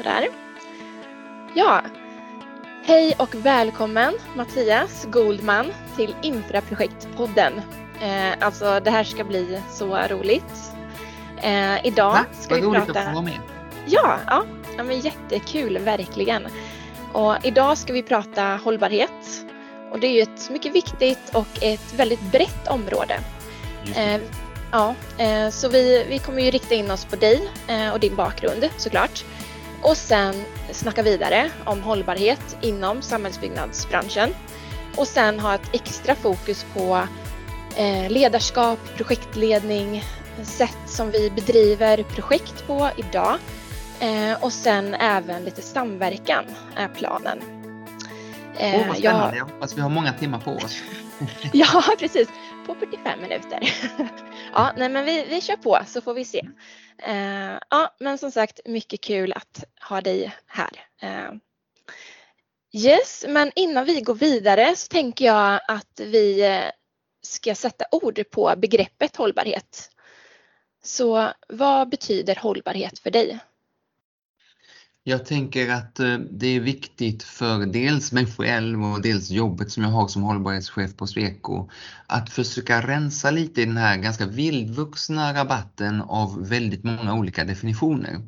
Sådär. Ja, hej och välkommen Mattias Goldman till Infraprojektpodden. Eh, alltså det här ska bli så roligt. Eh, idag Va? ska Vad vi roligt prata... att få vara med. Ja, ja, ja men jättekul verkligen. Och idag ska vi prata hållbarhet. Och det är ju ett mycket viktigt och ett väldigt brett område. Eh, ja, eh, så vi, vi kommer ju rikta in oss på dig eh, och din bakgrund såklart. Och sen snacka vidare om hållbarhet inom samhällsbyggnadsbranschen. Och sen ha ett extra fokus på eh, ledarskap, projektledning, sätt som vi bedriver projekt på idag. Eh, och sen även lite samverkan är planen. Eh, Åh, vad spännande. Jag hoppas vi har många timmar på oss. Ja, precis. På 45 minuter. ja, nej men vi, vi kör på så får vi se. Eh, ja, men som sagt, mycket kul att ha dig här. Eh, yes, men innan vi går vidare så tänker jag att vi eh, ska sätta ord på begreppet hållbarhet. Så vad betyder hållbarhet för dig? Jag tänker att eh, det är viktigt för dels mig själv och dels jobbet som jag har som hållbarhetschef på Sweco att försöka rensa lite i den här ganska vildvuxna rabatten av väldigt många olika definitioner.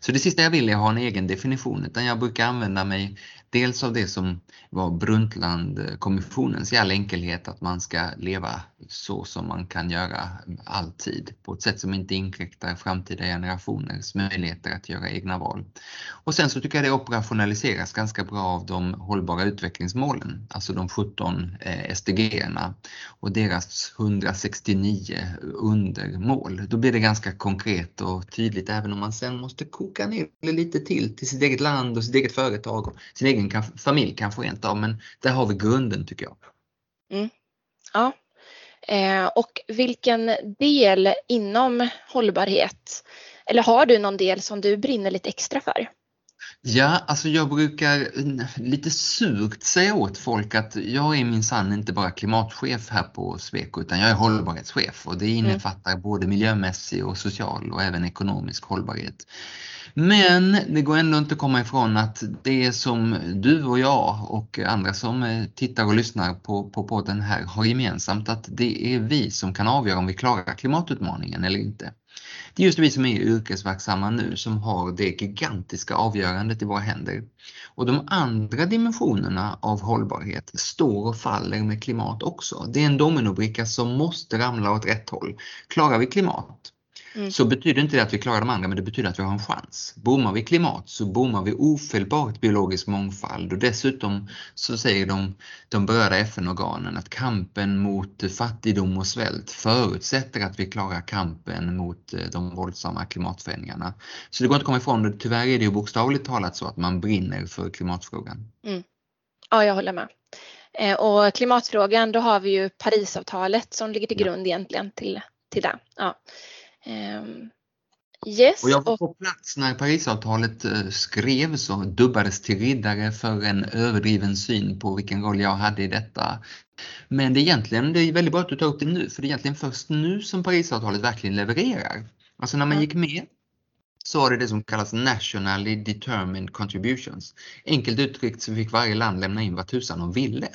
Så det sista jag vill är att ha en egen definition utan jag brukar använda mig dels av det som var Brundtlandkommissionens i all enkelhet att man ska leva så som man kan göra alltid på ett sätt som inte inkräktar framtida generationers möjligheter att göra egna val. Och sen så tycker jag det operationaliseras ganska bra av de hållbara utvecklingsmålen, alltså de 17 eh, SDG-erna och deras 169 undermål. Då blir det ganska konkret och tydligt även om man sen måste koka ner det lite till till sitt eget land och sitt eget företag och sin egen kan- familj kanske rent av, men där har vi grunden tycker jag. Mm. Ja. Eh, och vilken del inom hållbarhet, eller har du någon del som du brinner lite extra för? Ja, alltså jag brukar mm, lite surt säga åt folk att jag är minsann inte bara klimatchef här på Sweco utan jag är hållbarhetschef och det innefattar både miljömässig och social och även ekonomisk hållbarhet. Men det går ändå inte att komma ifrån att det som du och jag och andra som eh, tittar och lyssnar på, på podden här har gemensamt att det är vi som kan avgöra om vi klarar klimatutmaningen eller inte. Det är just vi som är yrkesverksamma nu som har det gigantiska avgörandet i våra händer. Och de andra dimensionerna av hållbarhet står och faller med klimat också. Det är en dominobricka som måste ramla åt rätt håll. Klarar vi klimat Mm. så betyder inte det att vi klarar de andra men det betyder att vi har en chans. Bommar vi klimat så bommar vi ofelbart biologisk mångfald och dessutom så säger de, de berörda FN-organen att kampen mot fattigdom och svält förutsätter att vi klarar kampen mot eh, de våldsamma klimatförändringarna. Så det går inte att komma ifrån det. Tyvärr är det ju bokstavligt talat så att man brinner för klimatfrågan. Ja, jag håller med. Eh, och klimatfrågan, då har vi ju Parisavtalet som ligger till grund egentligen till, till det. Ja. Ehm, yes, Och jag var på plats när Parisavtalet eh, skrevs och dubbades till riddare för en överdriven syn på vilken roll jag hade i detta. Men det är egentligen, det är väldigt bra att du tar upp det nu, för det är egentligen först nu som Parisavtalet verkligen levererar. Alltså när man gick med så var det det som kallas nationally determined contributions. Enkelt uttryckt så fick varje land lämna in vad tusan de ville.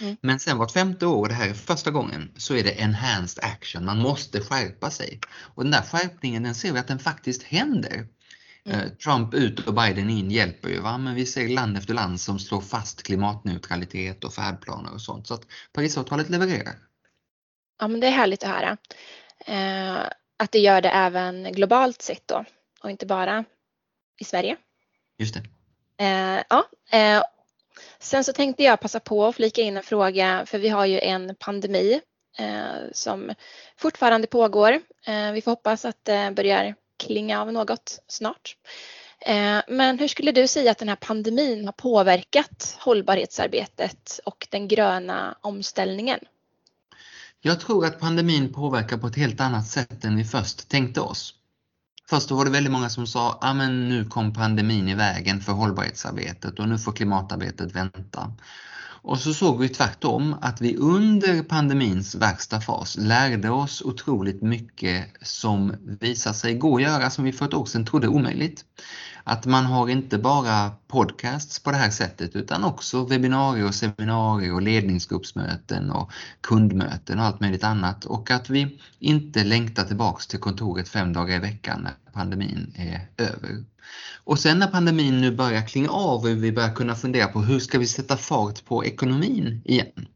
Mm. Men sen vart femte år, och det här är första gången, så är det enhanced action. Man måste skärpa sig. Och den där skärpningen, den ser vi att den faktiskt händer. Mm. Eh, Trump ut och Biden in hjälper ju, va? men vi ser land efter land som slår fast klimatneutralitet och färdplaner och sånt. Så att Parisavtalet levererar. ja, men det är härligt att höra. Eh, att det gör det även globalt sett då och inte bara i Sverige. Just det. Eh, ja, eh, sen så tänkte jag passa på att flika in en fråga för vi har ju en pandemi eh, som fortfarande pågår. Eh, vi får hoppas att det börjar klinga av något snart. Eh, men hur skulle du säga att den här pandemin har påverkat hållbarhetsarbetet och den gröna omställningen? Jag tror att pandemin påverkar på ett helt annat sätt än vi först tänkte oss. Först då var det väldigt många som sa, att men nu kom pandemin i vägen för hållbarhetsarbetet och nu får klimatarbetet vänta. Och så såg vi tvärtom att vi under pandemins värsta fas lärde oss otroligt mycket som visar sig gå att göra som vi för ett år sedan trodde omöjligt. Att man har inte bara podcasts på det här sättet utan också webbinarier och seminarier och ledningsgruppsmöten och kundmöten och allt möjligt annat och att vi inte längtar tillbaks till kontoret fem dagar i veckan när pandemin är över. Och sen när pandemin nu börjar klinga av och vi börjar kunna fundera på hur ska vi sätta fart på ekonomin igen?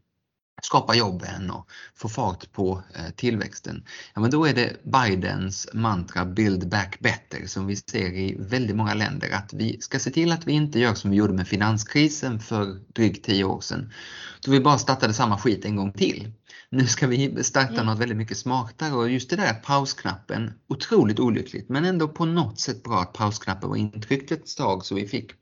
Skapa jobben och få fart på eh, tillväxten. Ja, men då är det Bidens mantra Build back better som vi ser i väldigt många länder att vi ska se till att vi inte gör som vi gjorde med finanskrisen för drygt tio år sedan. Då vi bara startade samma skit en gång till. Nu ska vi starta mm. något väldigt mycket smartare och just det där pausknappen, otroligt olyckligt men ändå på något sätt bra att pausknappen var intryckt ett tag så vi fick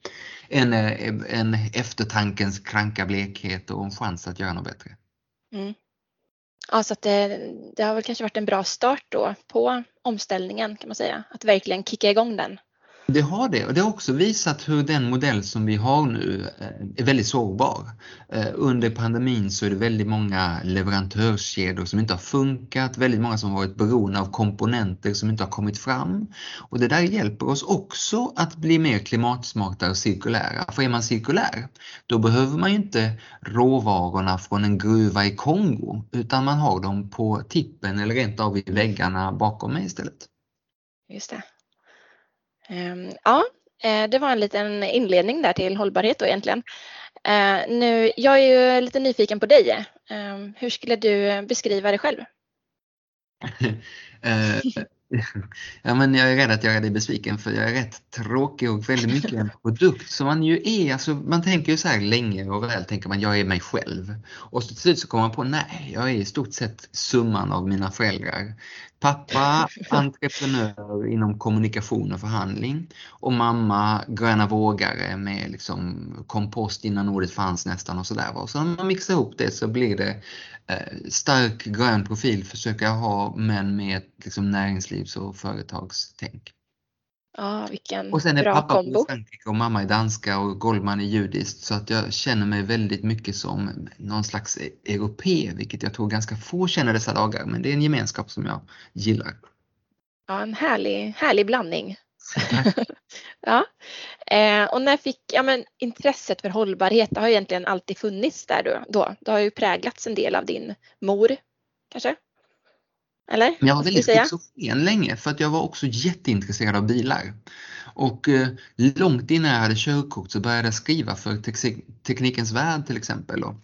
en, eh, en eftertankens kranka blekhet och en chans att göra något bättre. Mm. Ja, så att det, det, har väl kanske varit en bra start då på omställningen kan man säga, att verkligen kicka igång den. Det har det och det har också visat hur den modell som vi har nu eh, är väldigt sårbar. Eh, under pandemin så är det väldigt många leverantörskedjor som inte har funkat, väldigt många som varit beroende av komponenter som inte har kommit fram. Och det där hjälper oss också att bli mer klimatsmarta och cirkulära. För är man cirkulär, då behöver man inte råvarorna från en gruva i Kongo utan man har dem på tippen eller rent av i väggarna bakom mig istället. Just det. Ehm, ja, eh, det var en liten inledning där till hållbarhet då egentligen. Eh, nu, jag är ju lite nyfiken på dig. Ehm, hur skulle du beskriva dig själv? Eh, Ja, men jag är rädd att göra dig besviken för jag är rätt tråkig och väldigt mycket en produkt som man ju är. Alltså, man tänker ju så här länge och väl tänker man jag är mig själv. Och så till slut så kommer man på nej, jag är i stort sett summan av mina föräldrar. Pappa entreprenör inom kommunikation och förhandling och mamma gröna vågare med liksom kompost innan ordet fanns nästan och sådär. Så när man mixar ihop det så blir det stark grön profil försöker jag ha men med liksom näringslivs och företagstänk. Ja, vilken och sen är bra pappa kombo. Frankrike och mamma är danska och Goldman är judiskt så att jag känner mig väldigt mycket som någon slags europé, vilket jag tror ganska få känner dessa dagar, men det är en gemenskap som jag gillar. Ja, en härlig, härlig blandning. ja. Eh, och när fick ja, men, intresset för hållbarhet, det har egentligen alltid funnits där då, då. Det har ju präglats en del av din mor, kanske? Eller? Jag var väldigt schizofren länge för att jag var också jätteintresserad av bilar. Och eh, långt innan jag hade körkort så började jag skriva för Teknikens Värld till exempel. Och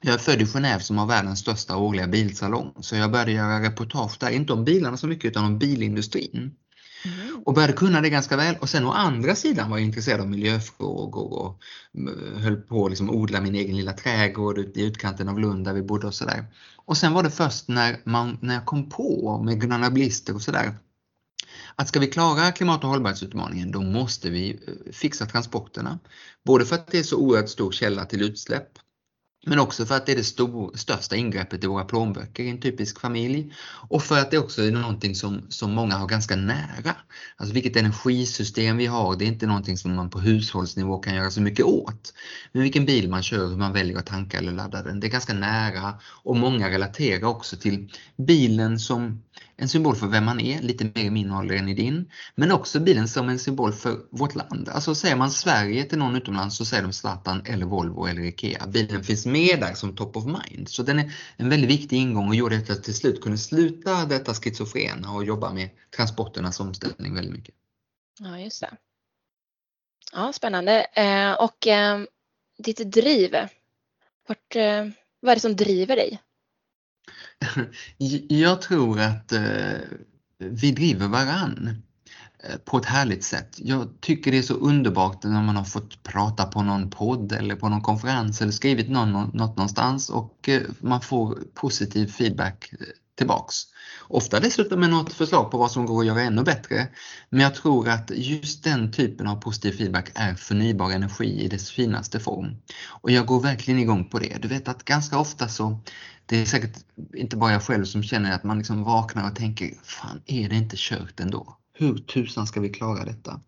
jag är född i Genève som har världens största årliga bilsalong så jag började göra reportage där, inte om bilarna så mycket utan om bilindustrin. Och började kunna det ganska väl och sen å andra sidan var jag intresserad av miljöfrågor och höll på att liksom odla min egen lilla trädgård i utkanten av Lund där vi bodde och sådär. Och sen var det först när, man, när jag kom på med gröna blister och sådär att ska vi klara klimat och hållbarhetsutmaningen då måste vi eh, fixa transporterna. Både för att det är så oerhört stor källa till utsläpp men också för att det är det stor, största ingreppet i våra plånböcker i en typisk familj. Och för att det också är någonting som, som många har ganska nära. Alltså vilket energisystem vi har, det är inte någonting som man på hushållsnivå kan göra så mycket åt. Men vilken bil man kör, hur man väljer att tanka eller ladda den, det är ganska nära. Och många relaterar också till bilen som en symbol för vem man är, lite mer i min ålder än i din. Men också bilen som en symbol för vårt land. Alltså säger man Sverige till någon utomlands så säger de Zlatan eller Volvo eller IKEA. Bilen finns med där som top of mind. Så den är en väldigt viktig ingång och gjorde att jag till slut kunde sluta detta schizofrena och jobba med transporternas omställning väldigt mycket. Ja, just det. Ja, spännande. Eh, och eh, ditt driv, vart, eh, vad är det som driver dig? Jag tror att eh, vi driver varann eh, på ett härligt sätt. Jag tycker det är så underbart när man har fått prata på någon podd eller på någon konferens eller skrivit någon, något någonstans och eh, man får positiv feedback eh, tillbaks. Ofta dessutom med något förslag på vad som går att göra ännu bättre. Men jag tror att just den typen av positiv feedback är förnybar energi i dess finaste form. Och jag går verkligen igång på det. Du vet att ganska ofta så det är säkert inte bara jag själv som känner att man liksom vaknar och tänker, fan är det inte kört ändå? Hur tusan ska vi klara detta?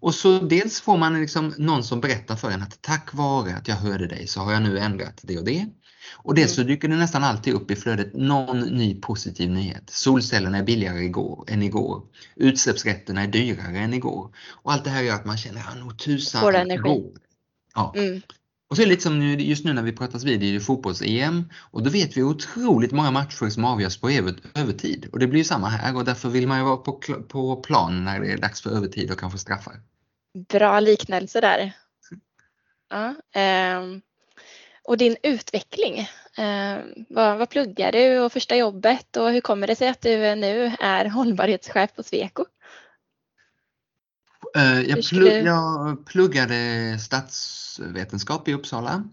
Och så dels får man liksom någon som berättar för en att tack vare att jag hörde dig så har jag nu ändrat det och det. Och det så dyker det nästan alltid upp i flödet någon ny positiv nyhet. Solcellerna är billigare igår, än igår. Utsläppsrätterna är dyrare än igår. Och allt det här gör att man känner, ja nog tusan. Får energi. Ja. Mm. Och så är det lite som just nu när vi pratas vid i fotbolls-EM och då vet vi otroligt många matcher som avgörs på övertid. Och det blir ju samma här och därför vill man ju vara på, på plan när det är dags för övertid och kanske straffar. Bra liknelse där. Ja, eh, och din utveckling. Eh, vad, vad pluggar du och första jobbet och hur kommer det sig att du nu är hållbarhetschef på Sweco? Eh, jag, plugg, jag pluggade statsvetenskap i Uppsala.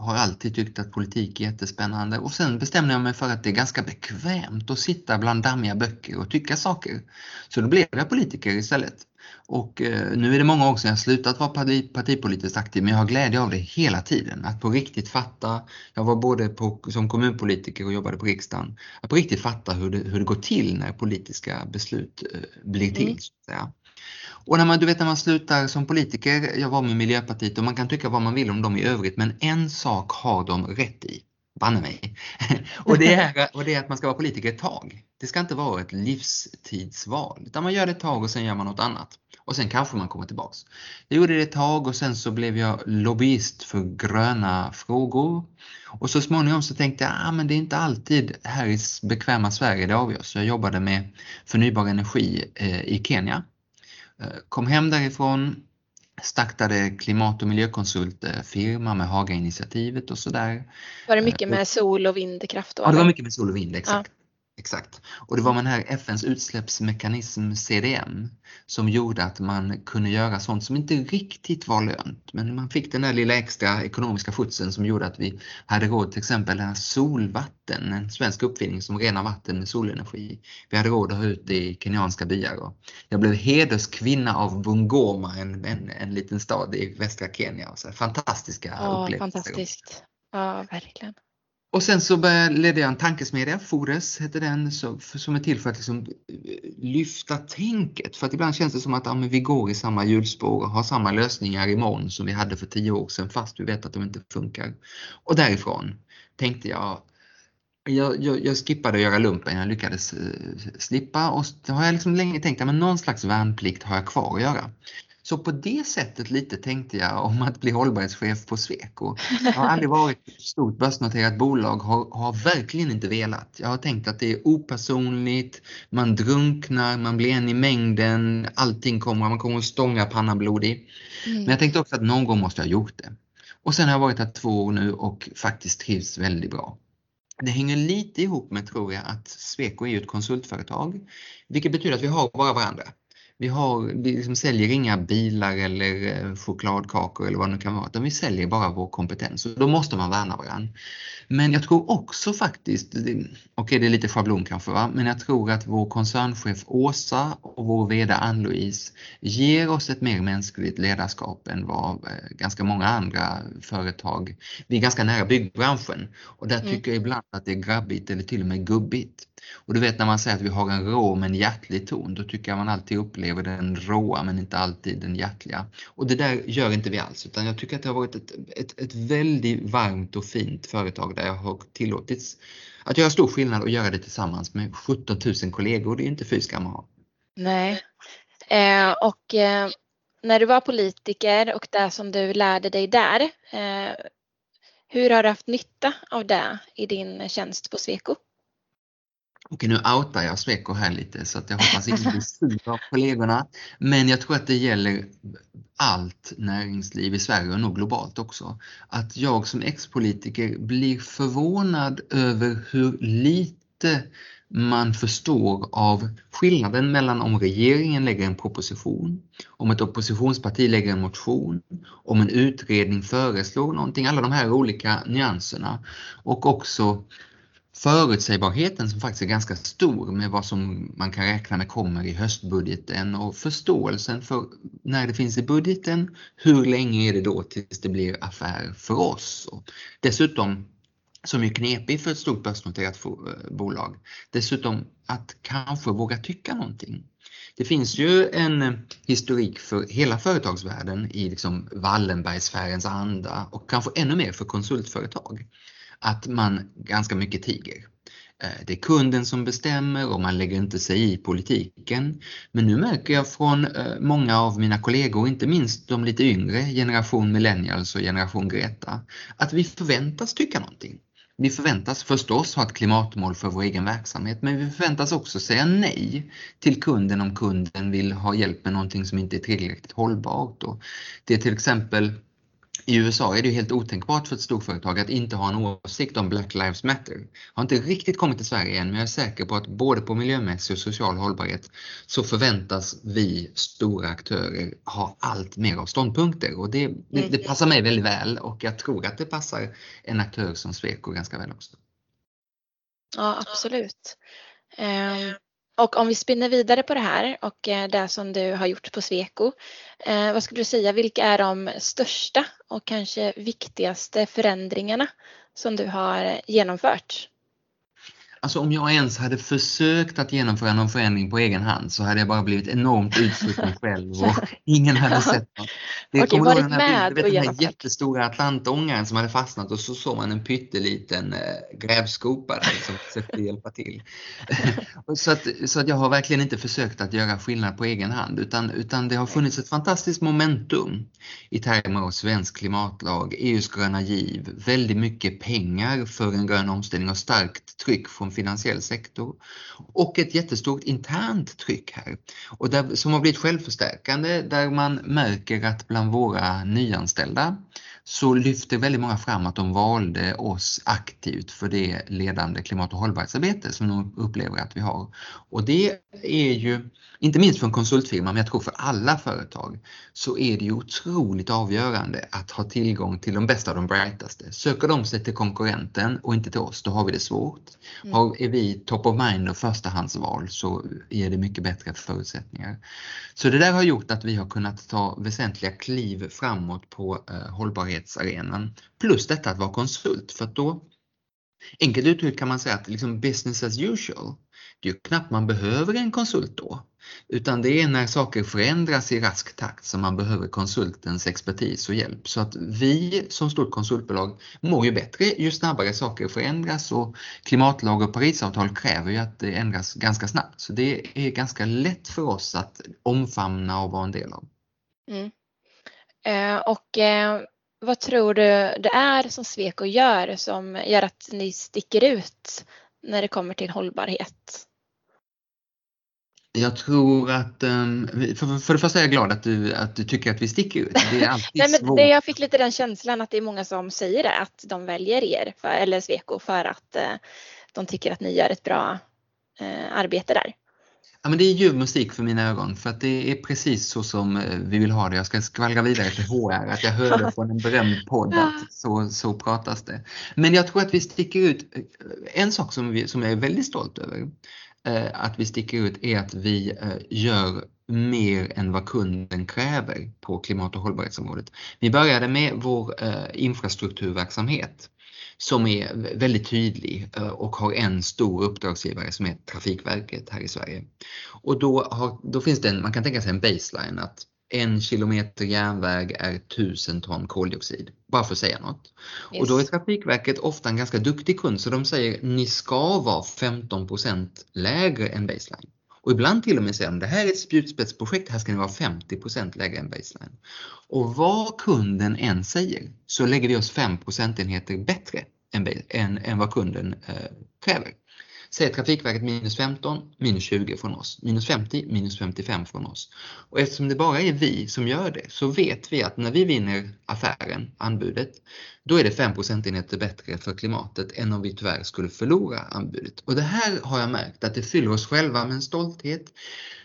Eh, har alltid tyckt att politik är jättespännande och sen bestämde jag mig för att det är ganska bekvämt att sitta bland dammiga böcker och tycka saker. Så då blev jag politiker istället. Och eh, nu är det många år sedan jag slutat vara partipolitiskt aktiv men jag har glädje av det hela tiden. Att på riktigt fatta, jag var både på, som kommunpolitiker och jobbade på riksdagen, att på riktigt fatta hur det, hur det går till när politiska beslut blir till. Mm. Och när man, du vet när man slutar som politiker, jag var med Miljöpartiet och man kan tycka vad man vill om dem i övrigt men en sak har de rätt i, banne mig. och, det är, och det är att man ska vara politiker ett tag. Det ska inte vara ett livstidsval utan man gör det ett tag och sen gör man något annat. Och sen kanske man kommer tillbaks. Jag gjorde det ett tag och sen så blev jag lobbyist för gröna frågor. Och så småningom så tänkte jag, ah, men det är inte alltid här i bekväma Sverige det avgörs. Så jag jobbade med förnybar energi eh, i Kenya kom hem därifrån, startade klimat och miljökonsultfirma med Haga-initiativet och sådär. Var det mycket eh, med sol och vindkraft? Då, ja, det var mycket med sol och vind, exakt. Exakt. Och det var den här FNs utsläppsmekanism CDM som gjorde att man kunde göra sånt som inte riktigt var lönt. Men man fick den där lilla extra ekonomiska skjutsen som gjorde att vi hade råd till exempel solvatten, en svensk uppfinning som renar vatten med solenergi. Vi hade råd att ha ut det i kenyanska byar. Jag blev hederskvinna av Bungoma, en, en, en liten stad i västra Kenya. Så fantastiska ja, upplevelser. Fantastiskt. Ja, verkligen. Och sen så ledde jag en tankesmedja, Fores hette den, som är till för att liksom eh, lyfta tänket. För att ibland känns det som att ja, vi går i samma hjulspår och har samma lösningar imorgon som vi hade för tio år sedan fast vi vet att de inte funkar. Och därifrån tänkte jag, jag, jag, jag skippade att göra lumpen, jag lyckades eh, slippa och så har jag liksom länge tänkt att någon slags värnplikt har jag kvar att göra. Så på det sättet lite tänkte jag om att bli hållbarhetschef på Sweco. Jag har aldrig varit ett stort börsnoterat bolag, har, har verkligen inte velat. Jag har tänkt att det är opersonligt, man drunknar, man blir en i mängden, allting kommer, man kommer att stånga pannan blodig. Mm. Men jag tänkte också att någon gång måste jag ha gjort det. Och sen har jag varit här två år nu och faktiskt trivs väldigt bra. Det hänger lite ihop med, tror jag, att Sweco är ett konsultföretag, vilket betyder att vi har bara varandra. Vi, har, vi liksom säljer inga bilar eller eh, chokladkakor eller vad det nu kan vara, utan vi säljer bara vår kompetens och då måste man värna varandra. Men jag tror också faktiskt, okej okay, det är lite schablon kanske, va? men jag tror att vår koncernchef Åsa och vår VD Ann-Louise ger oss ett mer mänskligt ledarskap än vad eh, ganska många andra företag, vi är ganska nära byggbranschen och där mm. tycker jag ibland att det är grabbigt eller till och med gubbigt. Och du vet när man säger att vi har en rå men hjärtlig ton, då tycker jag man alltid upplever den råa men inte alltid den hjärtliga. Och det där gör inte vi alls, utan jag tycker att det har varit ett, ett, ett väldigt varmt och fint företag där jag har tillåtits att göra stor skillnad och göra det tillsammans med 17 000 kollegor. Det är inte fy skam att ha. Nej, eh, och eh, när du var politiker och det som du lärde dig där, eh, hur har du haft nytta av det i din tjänst på Sweco? Okej, nu outar jag Sweco här lite så att jag hoppas inte blir sur av kollegorna. Men jag tror att det gäller allt näringsliv i Sverige och nog globalt också. Att jag som ex-politiker blir förvånad över hur lite man förstår av skillnaden mellan om regeringen lägger en proposition, om ett oppositionsparti lägger en motion, om en utredning föreslår någonting, alla de här olika nyanserna och också förutsägbarheten som faktiskt är ganska stor med vad som man kan räkna med kommer i höstbudgeten och förståelsen för när det finns i budgeten, hur länge är det då tills det blir affär för oss? Och dessutom som är knepig för ett stort börsnoterat eh, bolag. Dessutom att kanske våga tycka någonting. Det finns ju en eh, historik för hela företagsvärlden i liksom Wallenbergsfärens anda och kanske ännu mer för konsultföretag att man ganska mycket tiger. Eh, det är kunden som bestämmer och man lägger inte sig i politiken. Men nu märker jag från eh, många av mina kollegor, inte minst de lite yngre, generation millennials och generation Greta, att vi förväntas tycka någonting. Vi förväntas förstås ha ett klimatmål för vår egen verksamhet men vi förväntas också säga nej till kunden om kunden vill ha hjälp med någonting som inte är tillräckligt hållbart. Och det är till exempel i USA är det helt otänkbart för ett storföretag att inte ha en åsikt om Black Lives Matter. Har inte riktigt kommit till Sverige än men jag är säker på att både på miljömässig och social hållbarhet så förväntas vi stora aktörer ha allt mer av ståndpunkter och det, det, det passar mig väldigt väl och jag tror att det passar en aktör som Sweco ganska väl också. Ja absolut. Um... Och om vi spinner vidare på det här och eh, det som du har gjort på Sweco. Eh, vad skulle du säga, vilka är de största och kanske viktigaste förändringarna som du har eh, genomfört? Alltså om jag ens hade försökt att genomföra någon förändring på egen hand så hade jag bara blivit enormt utsugen själv och ingen hade sett något. Det Okej, varit den här, med vet, den här jättestora atlantångaren som hade fastnat och så såg man en pytteliten äh, grävskopa där som försökte hjälpa till. så, att, så att jag har verkligen inte försökt att göra skillnad på egen hand utan, utan det har funnits ett fantastiskt momentum i termer av svensk klimatlag, EUs gröna giv, väldigt mycket pengar för en grön omställning och starkt tryck från finansiell sektor och ett jättestort internt tryck här och där, som har blivit självförstärkande där man märker att bland våra nyanställda så lyfter väldigt många fram att de valde oss aktivt för det ledande klimat och hållbarhetsarbete som de upplever att vi har. Och det är ju, inte minst för en konsultfirma, men jag tror för alla företag, så är det ju otroligt avgörande att ha tillgång till de bästa och de brightaste. Söker de sig till konkurrenten och inte till oss, då har vi det svårt. Mm. Är vi top of mind och förstahandsval så är det mycket bättre förutsättningar. Så det där har gjort att vi har kunnat ta väsentliga kliv framåt på eh, hållbarhetsarenan. Plus detta att vara konsult för att då Enkelt uttryckt kan man säga att liksom business as usual, det är ju knappt man behöver en konsult då. Utan det är när saker förändras i rask takt som man behöver konsultens expertis och hjälp. Så att vi som stort konsultbolag mår ju bättre ju snabbare saker förändras och klimatlag och Parisavtal kräver ju att det ändras ganska snabbt. Så det är ganska lätt för oss att omfamna och vara en del av. Mm. Eh, och eh, vad tror du det är som Sweco gör som gör att ni sticker ut när det kommer till hållbarhet? Jag tror att, ehm, för, för det första är jag glad att du, att du tycker att vi sticker ut. Det är alltid Nej, men svårt. Det, jag fick lite den känslan att det är många som säger det, att de väljer er, för, eller Sweco, för att eh, de tycker att ni gör ett bra eh, arbete där. Ja, men det är ljuv musik för mina ögon för att det är precis så som eh, vi vill ha det. Jag ska skvallra vidare till HR att jag hörde från en berömd podd att så, så pratas det. Men jag tror att vi sticker ut. En sak som, vi, som jag är väldigt stolt över Eh, att vi sticker ut är att vi eh, gör mer än vad kunden kräver på klimat och hållbarhetsområdet. Vi började med vår eh, infrastrukturverksamhet som är väldigt tydlig och har en stor uppdragsgivare som är Trafikverket här i Sverige. Och då, har, då finns det en, man kan tänka sig en baseline att en kilometer järnväg är tusen ton koldioxid. Bara för att säga något. Yes. Och då är Trafikverket ofta en ganska duktig kund så de säger ni ska vara 15% lägre än baseline. Och ibland till och med säger de det här är ett spjutspetsprojekt, här ska ni vara 50% lägre än baseline. Och vad kunden än säger så lägger vi oss 5 procentenheter bättre än, än, än vad kunden eh, kräver säger Trafikverket minus 15, minus 20 från oss, minus 50, minus 55 från oss. Och eftersom det bara är vi som gör det så vet vi att när vi vinner affären, anbudet, då är det 5 procentenheter bättre för klimatet än om vi tyvärr skulle förlora anbudet. Och det här har jag märkt att det fyller oss själva med en stolthet.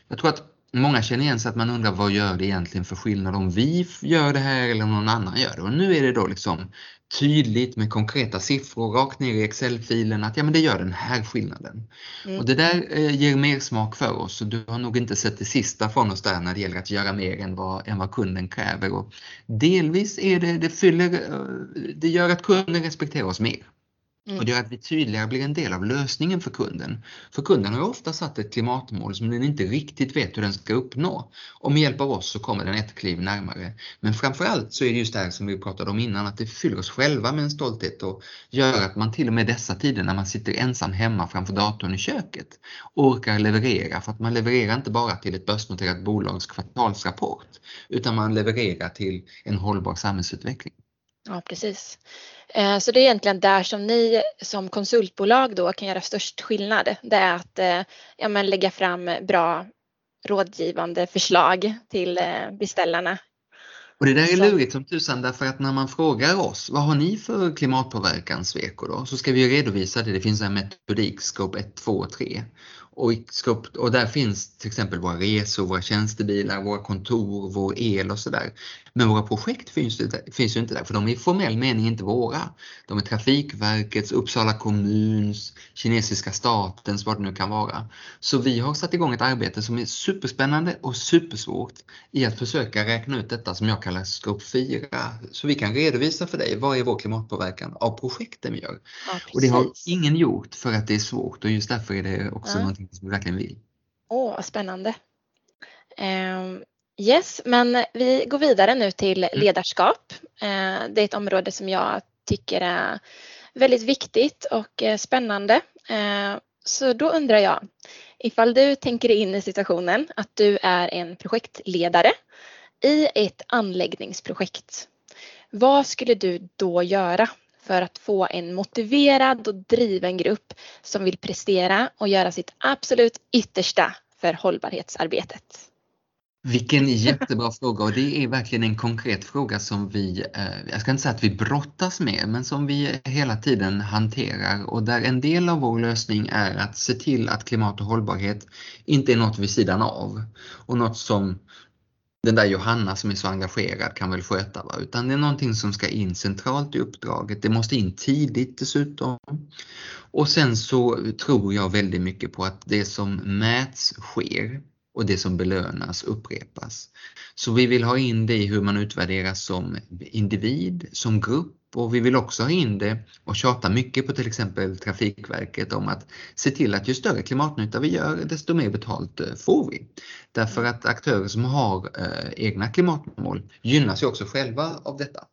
Jag tror att Många känner igen sig att man undrar vad gör det egentligen för skillnad om vi gör det här eller om någon annan gör det. Och nu är det då liksom tydligt med konkreta siffror rakt ner i Excel-filen att ja men det gör den här skillnaden. Mm. Och det där eh, ger mer smak för oss och du har nog inte sett det sista från oss där när det gäller att göra mer än vad, än vad kunden kräver. Och delvis är det, det fyller, eh, det gör att kunden respekterar oss mer. Mm. Och det gör att vi tydligare blir en del av lösningen för kunden. För kunden har ofta satt ett klimatmål som den inte riktigt vet hur den ska uppnå. Och med hjälp av oss så kommer den ett kliv närmare. Men framförallt så är det just det här som vi pratade om innan, att det fyller oss själva med en stolthet och gör att man till och med dessa tider när man sitter ensam hemma framför datorn i köket orkar leverera. För att man levererar inte bara till ett börsnoterat bolags kvartalsrapport utan man levererar till en hållbar samhällsutveckling. Ja, precis. Eh, så det är egentligen där som ni som konsultbolag då kan göra störst skillnad. Det är att eh, ja, men lägga fram bra rådgivande förslag till eh, beställarna. Och det där är lurigt som tusan därför att när man frågar oss vad har ni för klimatpåverkan Sweco då så ska vi redovisa det. Det finns en metodik, scope 1, 2 och 3. Och, och där finns till exempel våra resor, våra tjänstebilar, våra kontor, vår el och sådär. Men våra projekt finns, finns ju inte där för de är i formell mening inte våra. De är Trafikverkets, Uppsala kommuns, kinesiska statens, vad det nu kan vara. Så vi har satt igång ett arbete som är superspännande och supersvårt i att försöka räkna ut detta som jag kallar scope 4. Så vi kan redovisa för dig vad är vår klimatpåverkan av projekten vi gör. Ja, och det har ingen gjort för att det är svårt och just därför är det också ja. Någonting som vi verkligen vill. Åh, vad spännande. Um, Yes, men vi går vidare nu till mm. ledarskap. Eh, det är ett område som jag tycker är väldigt viktigt och eh, spännande. Eh, så då undrar jag, ifall du tänker in i situationen att du är en projektledare i ett anläggningsprojekt. Vad skulle du då göra för att få en motiverad och driven grupp som vill prestera och göra sitt absolut yttersta för hållbarhetsarbetet? Vilken jättebra fråga och det är verkligen en konkret fråga som vi, eh, jag ska inte säga att vi brottas med, men som vi hela tiden hanterar och där en del av vår lösning är att se till att klimat och hållbarhet inte är något vid sidan av och något som den där Johanna som är så engagerad kan väl sköta, va? utan det är någonting som ska in centralt i uppdraget. Det måste in tidigt dessutom. Och sen så tror jag väldigt mycket på att det som mäts sker och det som belönas upprepas. Så vi vill ha in det i hur man utvärderas som individ, som grupp och vi vill också ha in det och tjata mycket på till exempel Trafikverket om att se till att ju större klimatnytta vi gör desto mer betalt eh, får vi. Därför att aktörer som har eh, egna klimatmål gynnas ju också själva av detta.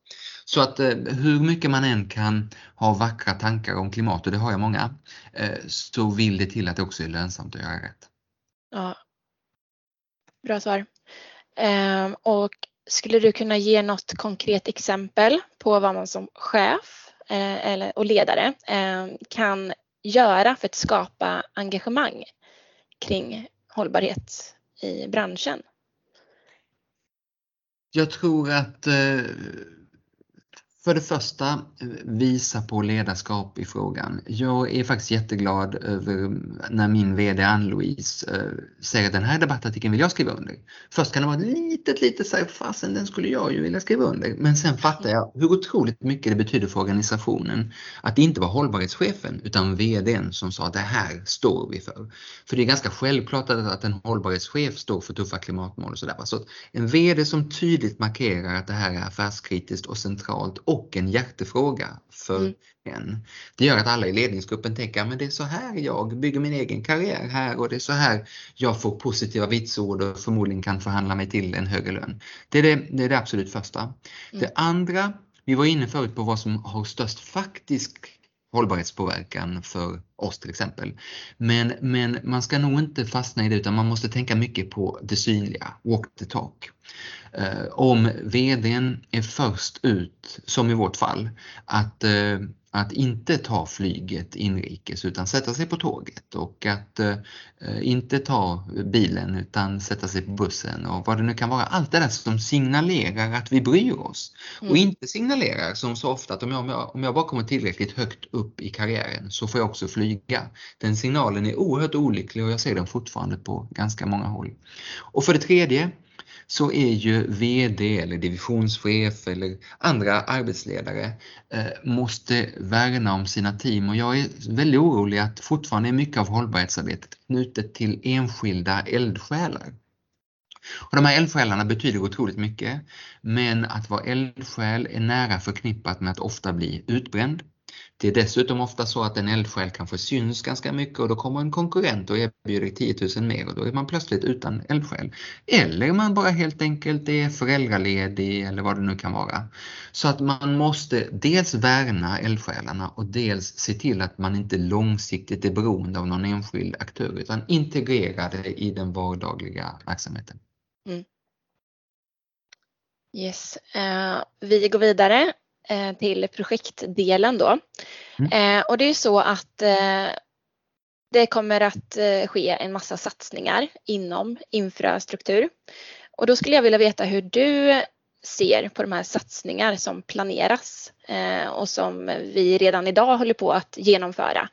Så att eh, hur mycket man än kan ha vackra tankar om klimat, och det har jag många, eh, så vill det till att det också är lönsamt att göra rätt. Ja, Bra svar. Ehm, och skulle du kunna ge något konkret exempel på vad man som chef eh, eller, och ledare eh, kan göra för att skapa engagemang kring hållbarhet i branschen? Jag tror att eh, för det första, eh, visa på ledarskap i frågan. Jag är faktiskt jätteglad över när min VD Ann-Louise eh, säger att den här debattartikeln vill jag skriva under. Först kan det vara litet, litet så här, fasen den skulle jag ju vilja skriva under. Men sen fattar jag hur otroligt mycket det betyder för organisationen att det inte var hållbarhetschefen utan VDn som sa att det här står vi för. För det är ganska självklart att en hållbarhetschef står för tuffa klimatmål och sådär. Så en VD som tydligt markerar att det här är affärskritiskt och centralt och en hjärtefråga för mm. en. Det gör att alla i ledningsgruppen tänker att det är så här jag bygger min egen karriär här och det är så här jag får positiva vitsord och förmodligen kan förhandla mig till en högre lön. Det är det, det, är det absolut första. Mm. Det andra, vi var inne förut på vad som har störst faktisk hållbarhetspåverkan för oss till exempel. Men, men man ska nog inte fastna i det utan man måste tänka mycket på det synliga, walk the talk. Eh, om VDn är först ut, som i vårt fall, att, eh, att inte ta flyget inrikes utan sätta sig på tåget och att eh, inte ta bilen utan sätta sig på bussen och vad det nu kan vara. Allt det där som signalerar att vi bryr oss mm. och inte signalerar som så ofta att om jag, om jag bara kommer tillräckligt högt upp i karriären så får jag också flyga. Den signalen är oerhört olycklig och jag ser den fortfarande på ganska många håll. Och för det tredje så är ju VD eller divisionschef eller andra arbetsledare eh, måste värna om sina team och jag är väldigt orolig att fortfarande är mycket av hållbarhetsarbetet knutet till enskilda eldsjälar. Och de här eldsjälarna betyder otroligt mycket men att vara eldsjäl är nära förknippat med att ofta bli utbränd. Det är dessutom ofta så att en eldsjäl kanske syns ganska mycket och då kommer en konkurrent och erbjuder 10 000 mer och då är man plötsligt utan eldsjäl. Eller man bara helt enkelt är föräldraledig eller vad det nu kan vara. Så att man måste dels värna eldsjälarna och dels se till att man inte långsiktigt är beroende av någon enskild aktör utan integrera det i den vardagliga verksamheten. Mm. Yes, uh, vi går vidare till projektdelen då. Mm. Uh, och det är så att det kommer att ske en massa satsningar inom infrastruktur. Och då skulle jag vilja veta hur du ser på de här satsningar som planeras och som vi redan idag håller på att genomföra.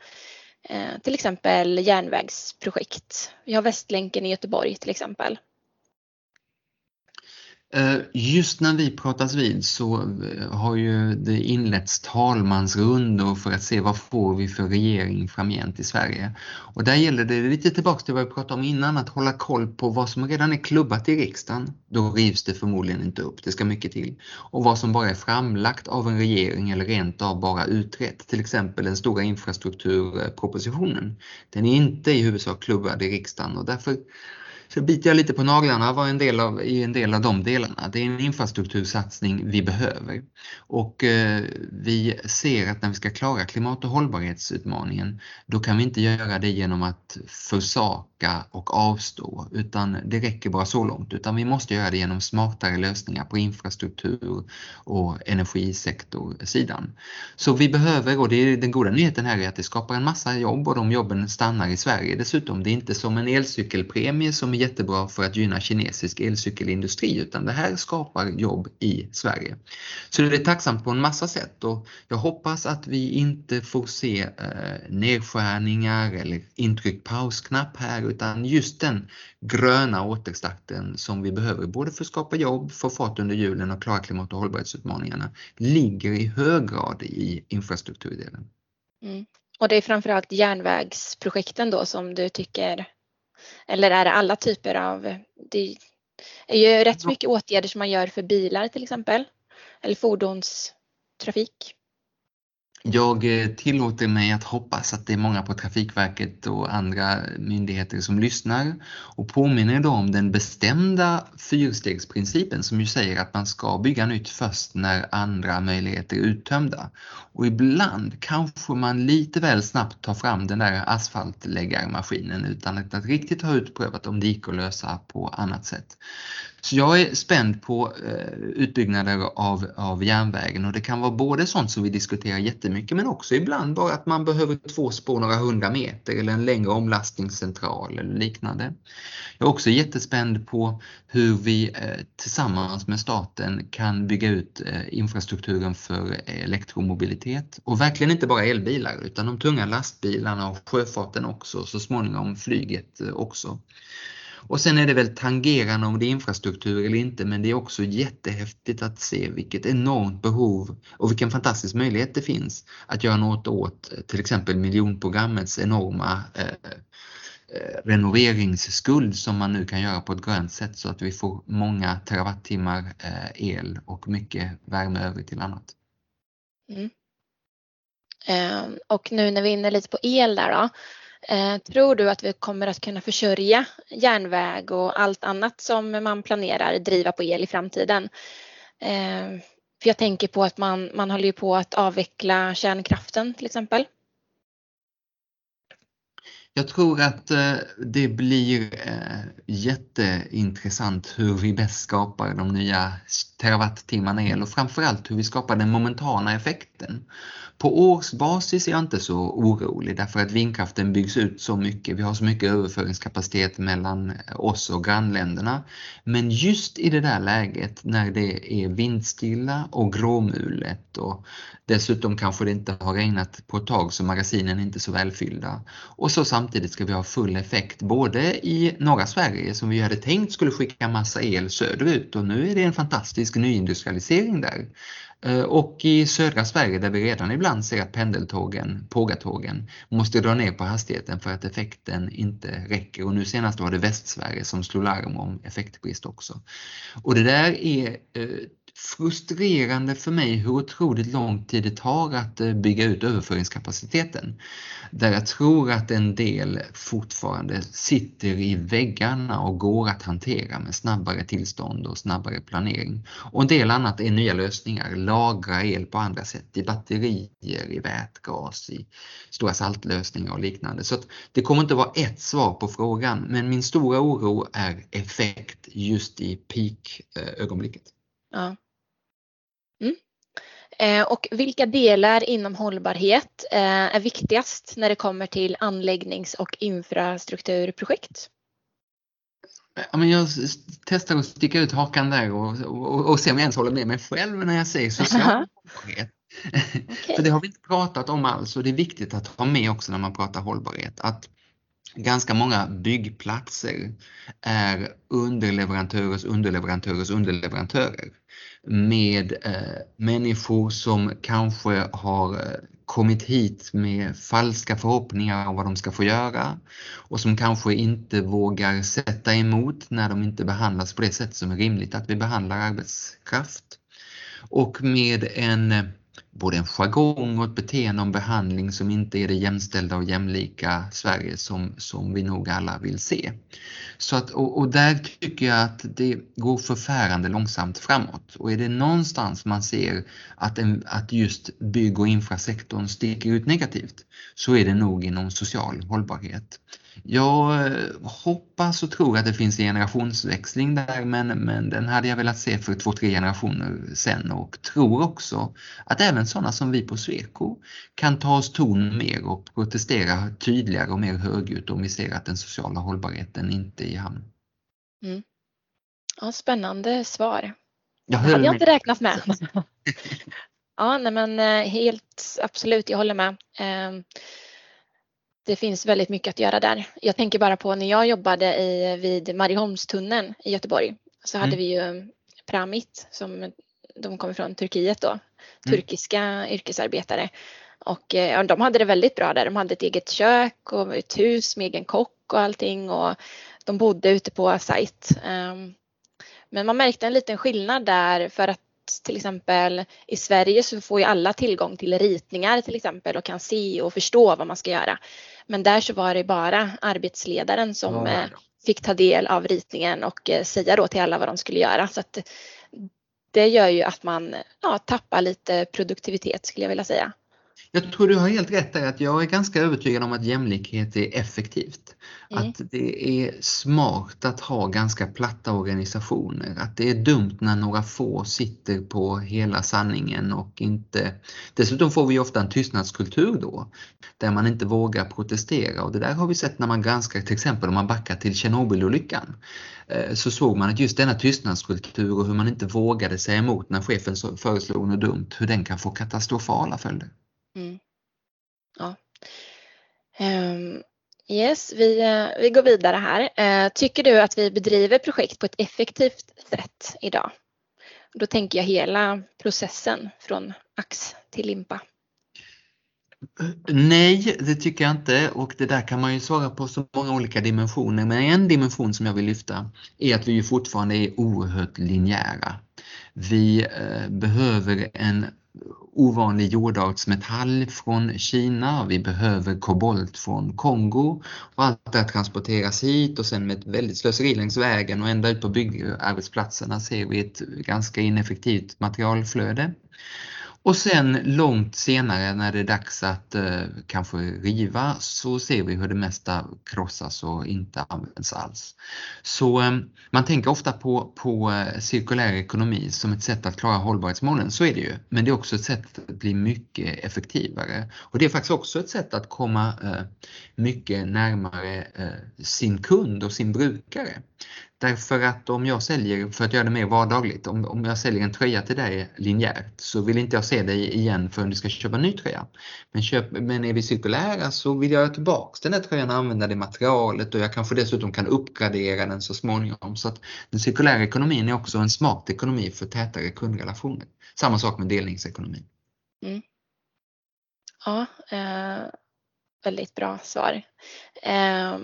Till exempel järnvägsprojekt. Vi har Västlänken i Göteborg till exempel. Eh, just när vi pratas vid så eh, har ju det inletts talmansrundor för att se vad får vi för regering framgent i Sverige. Och där gäller det lite tillbaka till vad vi pratade om innan, att hålla koll på vad som redan är klubbat i riksdagen. Då rivs det förmodligen inte upp, det ska mycket till. Och vad som bara är framlagt av en regering eller rent av bara utrett, till exempel den stora infrastrukturpropositionen. Den är inte i huvudsak klubbad i riksdagen och därför så biter jag lite på naglarna var en del av, i en del av de delarna. Det är en infrastruktursatsning vi behöver. Och eh, vi ser att när vi ska klara klimat och hållbarhetsutmaningen, då kan vi inte göra det genom att försaka och avstå, utan det räcker bara så långt. Utan vi måste göra det genom smartare lösningar på infrastruktur och energisektorsidan. Så vi behöver, och det är den goda nyheten här är att det skapar en massa jobb och de jobben stannar i Sverige. Dessutom, det är inte som en elcykelpremie som är jättebra för att gynna kinesisk elcykelindustri utan det här skapar jobb i Sverige. Så det är tacksamt på en massa sätt och jag hoppas att vi inte får se eh, nedskärningar eller intryckt pausknapp här utan just den gröna återstarten som vi behöver både för att skapa jobb, få fart under hjulen och klara klimat och hållbarhetsutmaningarna ligger i hög grad i infrastrukturdelen. Mm. Och det är framförallt järnvägsprojekten då som du tycker eller är det alla typer av, det är ju rätt mycket åtgärder som man gör för bilar till exempel, eller fordonstrafik. Jag eh, tillåter mig att hoppas att det är många på Trafikverket och andra myndigheter som lyssnar och påminner då om den bestämda fyrstegsprincipen som ju säger att man ska bygga nytt först när andra möjligheter är uttömda. Och ibland kanske man lite väl snabbt tar fram den där asfaltläggarmaskinen utan att riktigt ha utprövat om det gick att lösa på annat sätt. Så jag är spänd på eh, utbyggnader av, av järnvägen och det kan vara både sånt som vi diskuterar jättemycket men också ibland bara att man behöver två spår några hundra meter eller en längre omlastningscentral eller liknande. Jag är också jättespänd på hur vi eh, tillsammans med staten kan bygga ut eh, infrastrukturen för elektromobilitet och verkligen inte bara elbilar utan de tunga lastbilarna och sjöfarten också, så småningom flyget eh, också. Och sen är det väl tangerande om det är infrastruktur eller inte men det är också jättehäftigt att se vilket enormt behov och vilken fantastisk möjlighet det finns att göra något åt eh, till exempel miljonprogrammets enorma eh, eh renoveringsskuld som man nu kan göra på ett grönt sätt så att vi får många terawattimmar eh, el och mycket värme över till annat. Mm. Ehm, och nu när vi är inne lite på el där då, Eh, tror du att vi kommer att kunna försörja järnväg och allt annat som man planerar driva på el i framtiden? Eh, för jag tänker på att man, man håller på att avveckla kärnkraften till exempel. Jag tror att eh, det blir jätteintressant hur vi bäst skapar de nya terawattimmarna el och framförallt hur vi skapar den momentana effekten. På årsbasis är jag inte så orolig därför att vindkraften byggs ut så mycket. Vi har så mycket överföringskapacitet mellan oss och grannländerna. Men just i det där läget när det är vindstilla och gråmulet och dessutom kanske det inte har regnat på ett tag så magasinen är inte så välfyllda. Och så samtidigt ska vi ha full effekt både i norra Sverige som vi hade tänkt skulle skicka massa el söderut och nu är det en fantastisk nyindustrialisering där. Eh, och i södra Sverige där vi redan ibland ser att pendeltågen, pågatågen, måste dra ner på hastigheten för att effekten inte räcker. Och nu senast var det Västsverige som slog larm om effektbrist också. Och det där är eh, frustrerande för mig hur otroligt lång tid det tar att eh, bygga ut överföringskapaciteten. Där jag tror att en del fortfarande sitter i väggarna och går att hantera med snabbare tillstånd och snabbare planering. Och en del annat är nya lösningar, lagra el på andra sätt, i batterier, i vätgas, i stora saltlösningar och liknande. Så det kommer inte vara ett svar på frågan, men min stora oro är effekt just i peak-ögonblicket. Eh, ja. Mm. Eh, och vilka delar inom hållbarhet eh, är viktigast när det kommer till anläggnings och infrastrukturprojekt? jag testar att sticka ut hakan där och, och, och se om jag ens håller med mig själv när jag säger social hållbarhet. okay. För det har vi inte pratat om alls och det är viktigt att ha med också när man pratar hållbarhet. Att ganska många byggplatser är underleverantörers underleverantörers underleverantörer med eh, människor som kanske har eh, kommit hit med falska förhoppningar om vad de ska få göra och som kanske inte vågar sätta emot när de inte behandlas på det sätt som är rimligt att vi behandlar arbetskraft. Och med en eh, både en jargong och ett beteende om behandling som inte är det jämställda och jämlika Sverige som, som vi nog alla vill se. Så att, och, och, där tycker jag att det går förfärande långsamt framåt och är det någonstans man ser att, en, att just bygg och infrasektorn sticker ut negativt så är det nog inom social hållbarhet. Jag eh, hoppas och tror att det finns en generationsväxling där men, men den hade jag velat se för två, tre generationer sen och tror också att även sådana som vi på Sweco kan ta oss ton mer och protestera tydligare och mer högljutt om vi ser att den sociala hållbarheten inte är i hamn. Mm. Ja, spännande svar. Jag hade jag inte räknat med. ja, nej men eh, helt absolut, jag håller med. Ehm, det finns väldigt mycket att göra där. Jag tänker bara på när jag jobbade i, vid Marieholmstunneln i Göteborg så hade mm. vi ju Pramit som de kommer från Turkiet då, mm. turkiska yrkesarbetare. Och eh, ja, de hade det väldigt bra där. De hade ett eget kök och ett hus med egen kock och allting och de bodde ute på sajt. Um, men man märkte en liten skillnad där för att till exempel i Sverige så får ju alla tillgång till ritningar till exempel och kan se och förstå vad man ska göra. Men där så var det bara arbetsledaren som ja. Eh, fick ta del av ritningen och eh, säga då till alla vad de skulle göra. Så att det gör ju att man ja, tappar lite produktivitet skulle jag vilja säga. Jag tror du har helt rätt där att jag är ganska övertygad om att jämlikhet är effektivt. Mm. Att det är smart att ha ganska platta organisationer. Att det är dumt när några få sitter på hela sanningen och inte... Dessutom får vi ofta en tystnadskultur då. Där man inte vågar protestera och det där har vi sett när man granskar till exempel om man backar till Tjernobylolyckan. Eh, så såg man att just denna tystnadskultur och hur man inte vågade säga emot när chefen föreslog något dumt, hur den kan få katastrofala följder. Mm. Ja. Um, yes, vi, uh, vi går vidare här. Uh, tycker du att vi bedriver projekt på ett effektivt sätt idag? Då tänker jag hela processen från ax till limpa. Eh, nej, det tycker jag inte och det där kan man ju svara på så många olika dimensioner. Men en dimension som jag vill lyfta är att vi fortfarande är oerhört linjära. Vi behöver en ovanlig jordartsmetall från Kina, vi behöver kobolt från Kongo. Och allt det transporteras hit och sen med ett väldigt slöseri längs vägen. Och ända ut på byggarbetsplatserna ser vi ett ganska ineffektivt materialflöde. Och sen långt senare när det är dags att eh, kanske riva så ser vi hur det mesta krossas och inte används alls. Så eh, man tänker ofta på, på eh, cirkulär ekonomi som ett sätt att klara hållbarhetsmålen, så är det ju. Men det är också ett sätt att bli mycket effektivare. Och det är faktiskt också ett sätt att komma eh, mycket närmare eh, sin kund och sin brukare. Därför att om jag säljer, för att göra det mer vardagligt, om, om jag säljer en tröja till dig linjärt så vill inte jag se dig igen förrän du ska köpa en ny tröja. Men, köp, men är vi cirkulära så vill jag ha tillbaks den där tröjan och använda det materialet och jag kanske dessutom kan uppgradera den så småningom. Så att den cirkulära ekonomin är också en smart ekonomi för tätare kundrelationer. Samma sak med delningsekonomi. Mm. Ja, eh, väldigt bra svar. Eh,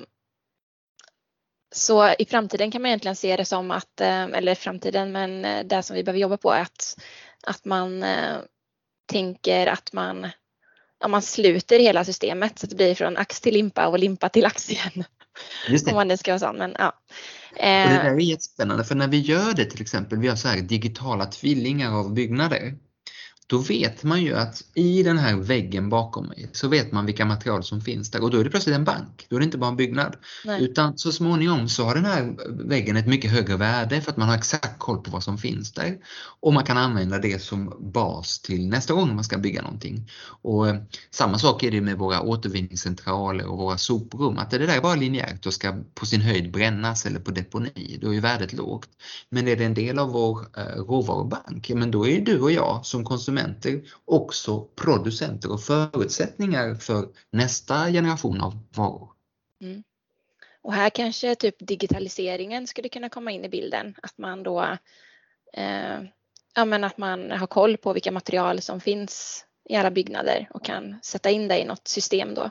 så i framtiden kan man egentligen se det som att, eh, eller framtiden, men det som vi behöver jobba på är att, att man eh, tänker att man, ja, man sluter hela systemet så att det blir från ax till limpa och limpa till ax igen. Just det. Om man nu ska vara sån, men ja. Och det där är jättespännande för när vi gör det till exempel, vi har så här digitala tvillingar av byggnader då vet man ju att i den här väggen bakom mig så vet man vilka material som finns där och då är det plötsligt en bank. Då är det inte bara en byggnad. Nej. Utan så småningom så har den här väggen ett mycket högre värde för att man har exakt koll på vad som finns där. Och man kan använda det som bas till nästa gång man ska bygga någonting. Och eh, samma sak är det med våra återvinningscentraler och våra soprum. Att det där är bara linjärt och ska på sin höjd brännas eller på deponi. Då är värdet lågt. Men är det en del av vår eh, råvarubank, men då är du och jag som konsumenter konsumenter också producenter och förutsättningar för nästa generation av varor. Mm. Och här kanske typ digitaliseringen skulle kunna komma in i bilden, att man då eh, ja, men att man har koll på vilka material som finns i alla byggnader och kan sätta in det i något system då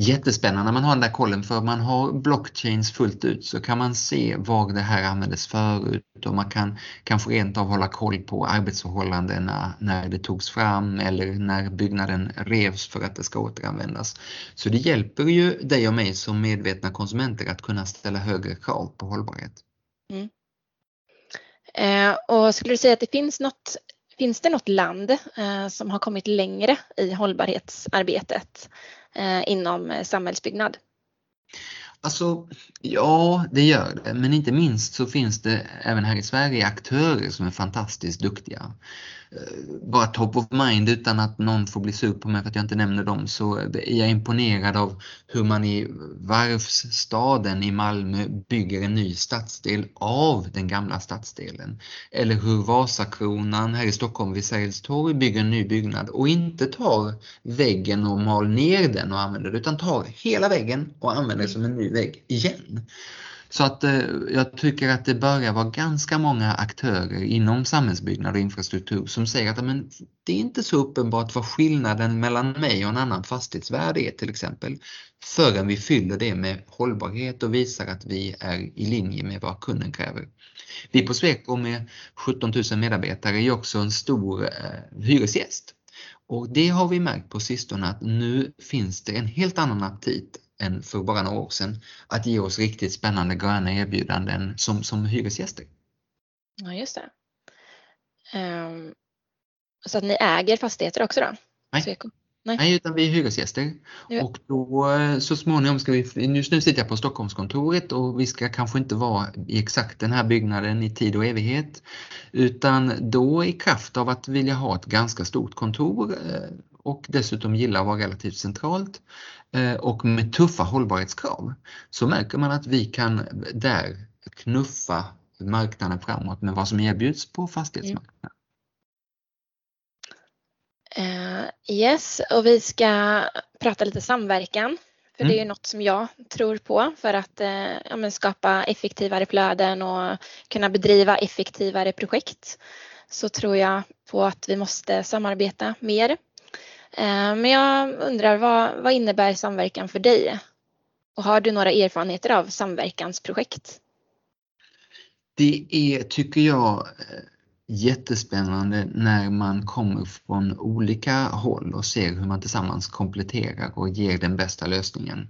jättespännande när man har den där kollen för man har blockchains fullt ut så kan man se var det här användes förut och man kan kanske rent av hålla koll på arbetsförhållandena när det togs fram eller när byggnaden revs för att det ska återanvändas. Så det hjälper ju dig och mig som medvetna konsumenter att kunna ställa högre krav på hållbarhet. Mm. Eh, och skulle du säga att det finns något Finns det något land eh, som har kommit längre i hållbarhetsarbetet Eh, inom eh, samhällsbyggnad? Alltså, ja det gör det, men inte minst så finns det även här i Sverige aktörer som är fantastiskt duktiga. Eh, bara top of mind utan att någon får bli sur på mig för att jag inte nämner dem så eh, är jag imponerad av hur man i varvsstaden i Malmö bygger en ny stadsdel av den gamla stadsdelen. Eller hur Vasakronan här i Stockholm vid Sergels torg bygger en ny byggnad och inte tar väggen och mal ner den och använder den, utan tar hela väggen och använder det som en ny vägg igen. Så att eh, jag tycker att det börjar vara ganska många aktörer inom samhällsbyggnad och infrastruktur som säger att men, det är inte så uppenbart vad skillnaden mellan mig och en annan fastighetsvärde är till exempel förrän vi fyller det med hållbarhet och visar att vi är i linje med vad kunden kräver. Vi på Sweco med 17 000 medarbetare är också en stor eh, hyresgäst och det har vi märkt på sistone att nu finns det en helt annan aptit än för bara några år sedan att ge oss riktigt spännande gröna erbjudanden som, som hyresgäster. Ja, just det. Um, så att ni äger fastigheter också då? Nej. Nej. Nej, utan vi är hyresgäster. Ja. Och då eh, så småningom ska vi, just nu sitter jag på Stockholmskontoret och vi ska kanske inte vara i exakt den här byggnaden i tid och evighet. Utan då i kraft av att vilja ha ett ganska stort kontor eh, och dessutom gilla att vara relativt centralt och med tuffa hållbarhetskrav så märker man att vi kan där knuffa marknaden framåt med vad som erbjuds på fastighetsmarknaden. Uh, yes, och vi ska prata lite samverkan. För mm. det är mm. något som jag tror på för att uh, ja, skapa effektivare flöden och kunna bedriva effektivare projekt. Så tror jag på att vi måste samarbeta mer Eh, Eh, men jag undrar vad, vad innebär samverkan för dig? Och har du några erfarenheter av samverkansprojekt? Det är, tycker jag, eh, jättespännande när man kommer från olika håll och ser hur man tillsammans kompletterar och ger den bästa lösningen.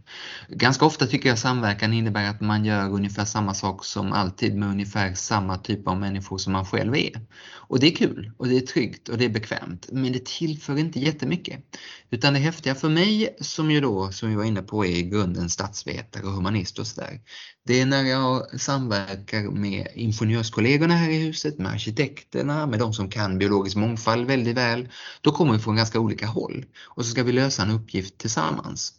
Ganska ofta tycker jag samverkan innebär att man gör ungefär samma sak som alltid med ungefär samma typ av människor som man själv är. Och det är kul och det är tryggt och det är bekvämt men det tillför inte jättemycket. Utan det häftiga för mig som ju då, som vi var inne på, är i grunden statsvetare och humanist och sådär. Det är när jag samverkar med ingenjörskollegorna här i huset, med arkitekterna, med de som kan biologisk mångfald väldigt väl. Då kommer vi från ganska olika håll och så ska vi lösa en uppgift tillsammans.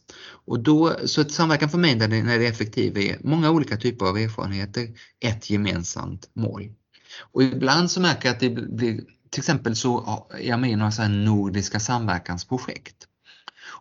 Och då, så ett samverkan för mig när det, när det är effektiv är många olika typer av erfarenheter, ett gemensamt mål. Och ibland så märker jag att det blir, till exempel så är jag med i några så nordiska samverkansprojekt.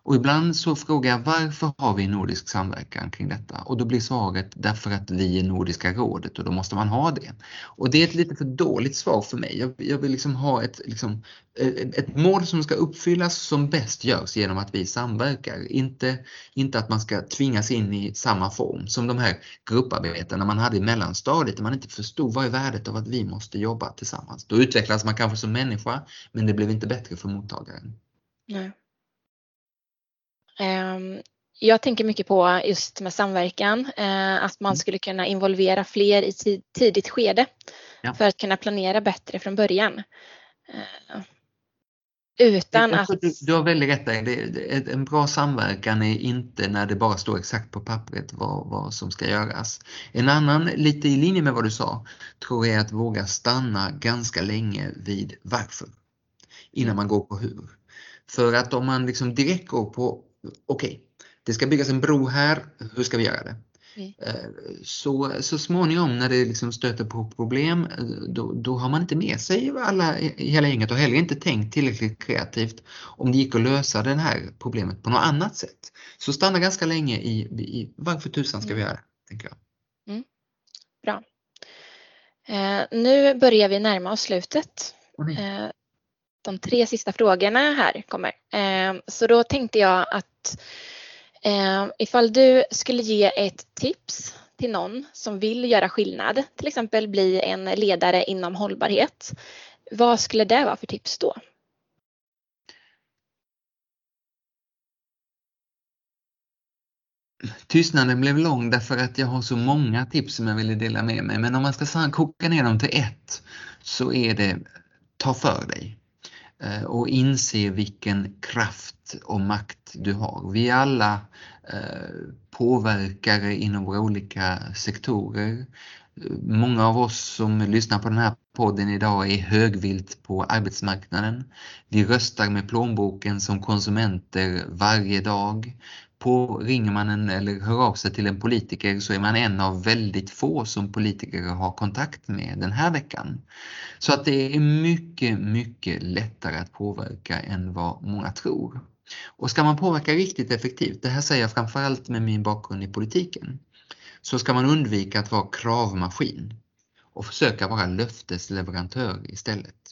Och ibland så frågar jag varför har vi nordisk samverkan kring detta? Och då blir svaret därför att vi är Nordiska rådet och då måste man ha det. Och det är ett lite för dåligt svar för mig. Jag, jag vill liksom ha ett, liksom, eh, ett mål som ska uppfyllas som bäst görs genom att vi samverkar. Inte, inte att man ska tvingas in i samma form som de här grupparbetena man hade i mellanstadiet där man inte förstod vad är värdet av att vi måste jobba tillsammans. Då utvecklas man kanske som människa men det blev inte bättre för mottagaren. Nej. Ehm, jag tänker mycket på just med samverkan, eh, att man mm. skulle kunna involvera fler i tidigt skede ja. för att kunna planera bättre från början. Eh, utan att... Du, du har väldigt rätt där. En bra samverkan är inte när det bara står exakt på pappret vad, vad som ska göras. En annan, lite i linje med vad du sa, tror jag är att våga stanna ganska länge vid varför innan man går på hur. För att om man liksom direkt går på, okej, okay, det ska byggas en bro här, hur ska vi göra det? Mm. Eh, så, så småningom när det liksom stöter på problem eh, då, då, har man inte med sig alla, hela gänget och heller inte tänkt tillräckligt kreativt om det gick att lösa det här problemet på något annat sätt. Så stanna ganska länge i, i varför tusan ska vi mm. göra det? Tänker jag. Mm. Bra. Eh, nu börjar vi närma oss slutet. Eh, de tre sista frågorna här kommer. Ehm, så då tänkte jag att ehm, ifall du skulle ge ett tips till någon som vill göra skillnad, till exempel bli en ledare inom hållbarhet. Vad skulle det vara för tips då? Tystnaden blev lång därför att jag har så många tips som jag ville dela med mig. Men om man ska koka ner dem till ett så är det ta för dig. Eh, och inse vilken kraft och makt du har. Vi är alla eh, påverkare inom våra olika sektorer. Många av oss som lyssnar på den här podden idag är högvilt på arbetsmarknaden. Vi röstar med plånboken som konsumenter varje dag på, ringer man en, eller hör av sig till en politiker så är man en av väldigt få som politiker har kontakt med den här veckan. Så att det är mycket, mycket lättare att påverka än vad många tror. Och ska man påverka riktigt effektivt, det här säger jag framförallt med min bakgrund i politiken, så ska man undvika att vara kravmaskin och försöka vara löftesleverantör istället.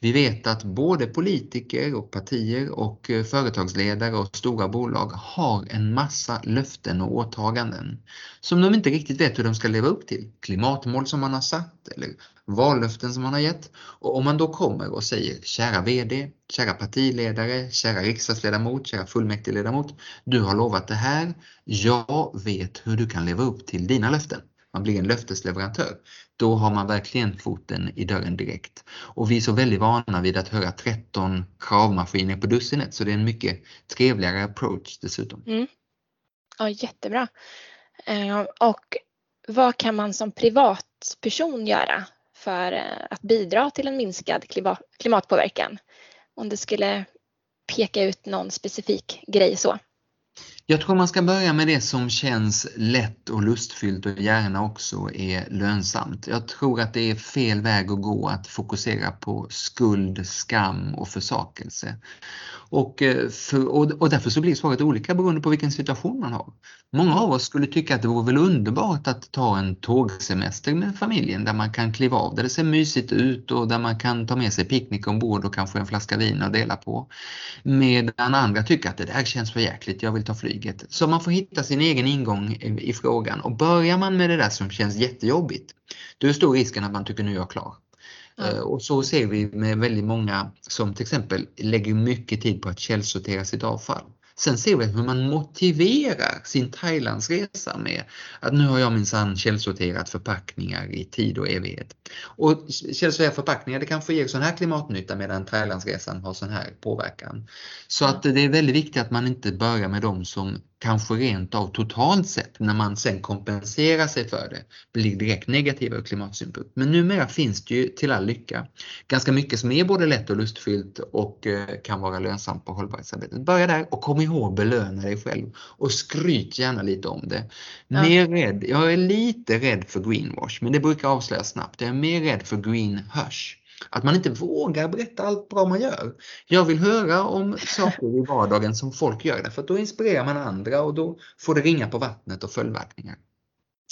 Vi vet att både politiker och partier och eh, företagsledare och stora bolag har en massa löften och åtaganden som de inte riktigt vet hur de ska leva upp till. Klimatmål som man har satt eller vallöften som man har gett. Och om man då kommer och säger kära VD, kära partiledare, kära riksdagsledamot, kära fullmäktigeledamot. Du har lovat det här. Jag vet hur du kan leva upp till dina löften man blir en löftesleverantör, då har man verkligen foten i dörren direkt. Och vi är så väldigt vana vid att höra 13 kravmaskiner på dussinet så det är en mycket trevligare approach dessutom. Mm. Ja, jättebra. Eh, och vad kan man som privatperson göra för eh, att bidra till en minskad klimatpåverkan? Om du skulle peka ut någon specifik grej så. Jag tror man ska börja med det som känns lätt och lustfyllt och gärna också är lönsamt. Jag tror att det är fel väg att gå att fokusera på skuld, skam och försakelse. Och, eh, för, och, därför så blir svaret olika beroende på vilken situation man har. Många av oss skulle tycka att det vore väl underbart att ta en tågsemester med familjen där man kan kliva av, där det ser mysigt ut och där man kan ta med sig picknick ombord och kanske en flaska vin att dela på. Medan andra tycker att det där känns för jäkligt, jag vill ta flyget. Så man får hitta sin egen ingång i, i frågan och börjar man med det där som känns jättejobbigt, då är stor risken att man tycker nu är jag klar. Mm. Och så ser vi med väldigt många som till exempel lägger mycket tid på att källsortera sitt avfall. Sen ser vi hur man motiverar sin Thailandsresa med att nu har jag minsann källsorterat förpackningar i tid och evighet. Och källsorterade förpackningar det kanske ger sån här klimatnytta medan Thailandsresan har sån här påverkan. Så att det är väldigt viktigt att man inte börjar med de som kanske rent av totalt sett när man sen kompenserar sig för det blir direkt negativa ur klimatsynpunkt. Men numera finns det ju till all lycka ganska mycket som är både lätt och lustfyllt och eh, kan vara lönsamt på hållbarhetsarbetet. Börja där och kom ihåg belöna dig själv och skryt gärna lite om det. Mer ja. rädd, jag är lite rädd för greenwash men det brukar avslöjas snabbt. Jag är mer rädd för green hush Att man inte vågar berätta allt bra man gör. Jag vill höra om saker i vardagen som folk gör därför att då inspirerar man andra och då får det ringa på vattnet och följdverkningar.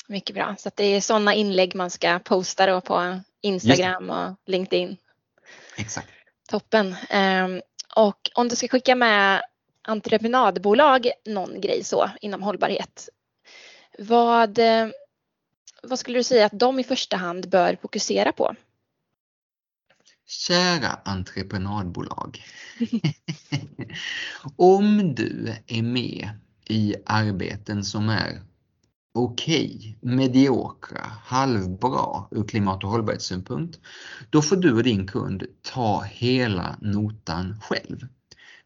Mycket bra, så det är sådana inlägg man ska posta då på Instagram och LinkedIn. Exakt. Toppen. Ehm, och om du ska skicka med entreprenadbolag någon grej så inom hållbarhet. Vad, eh, vad skulle du säga att de i första hand bör fokusera på? Kära entreprenadbolag. Om du är med i arbeten som är okej, okay, mediokra, halvbra ur klimat och hållbarhetssynpunkt, då får du och din kund ta hela notan själv.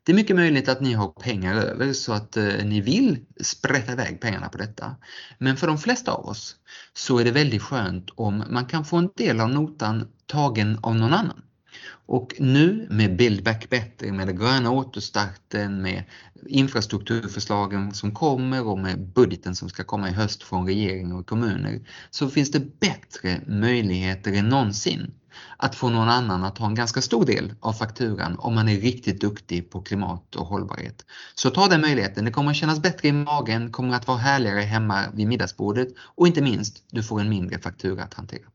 Det är mycket möjligt att ni har pengar över så att eh, ni vill sprätta iväg pengarna på detta. Men för de flesta av oss så är det väldigt skönt om man kan få en del av notan tagen av någon annan. Och nu med Build Back Better, med den gröna återstarten, med infrastrukturförslagen som kommer och med budgeten som ska komma i höst från regering och kommuner så finns det bättre möjligheter än någonsin att få någon annan att ha en ganska stor del av fakturan om man är riktigt duktig på klimat och hållbarhet. Så ta den möjligheten, det kommer att kännas bättre i magen, kommer att vara härligare hemma vid middagsbordet och inte minst, du får en mindre faktura att hantera.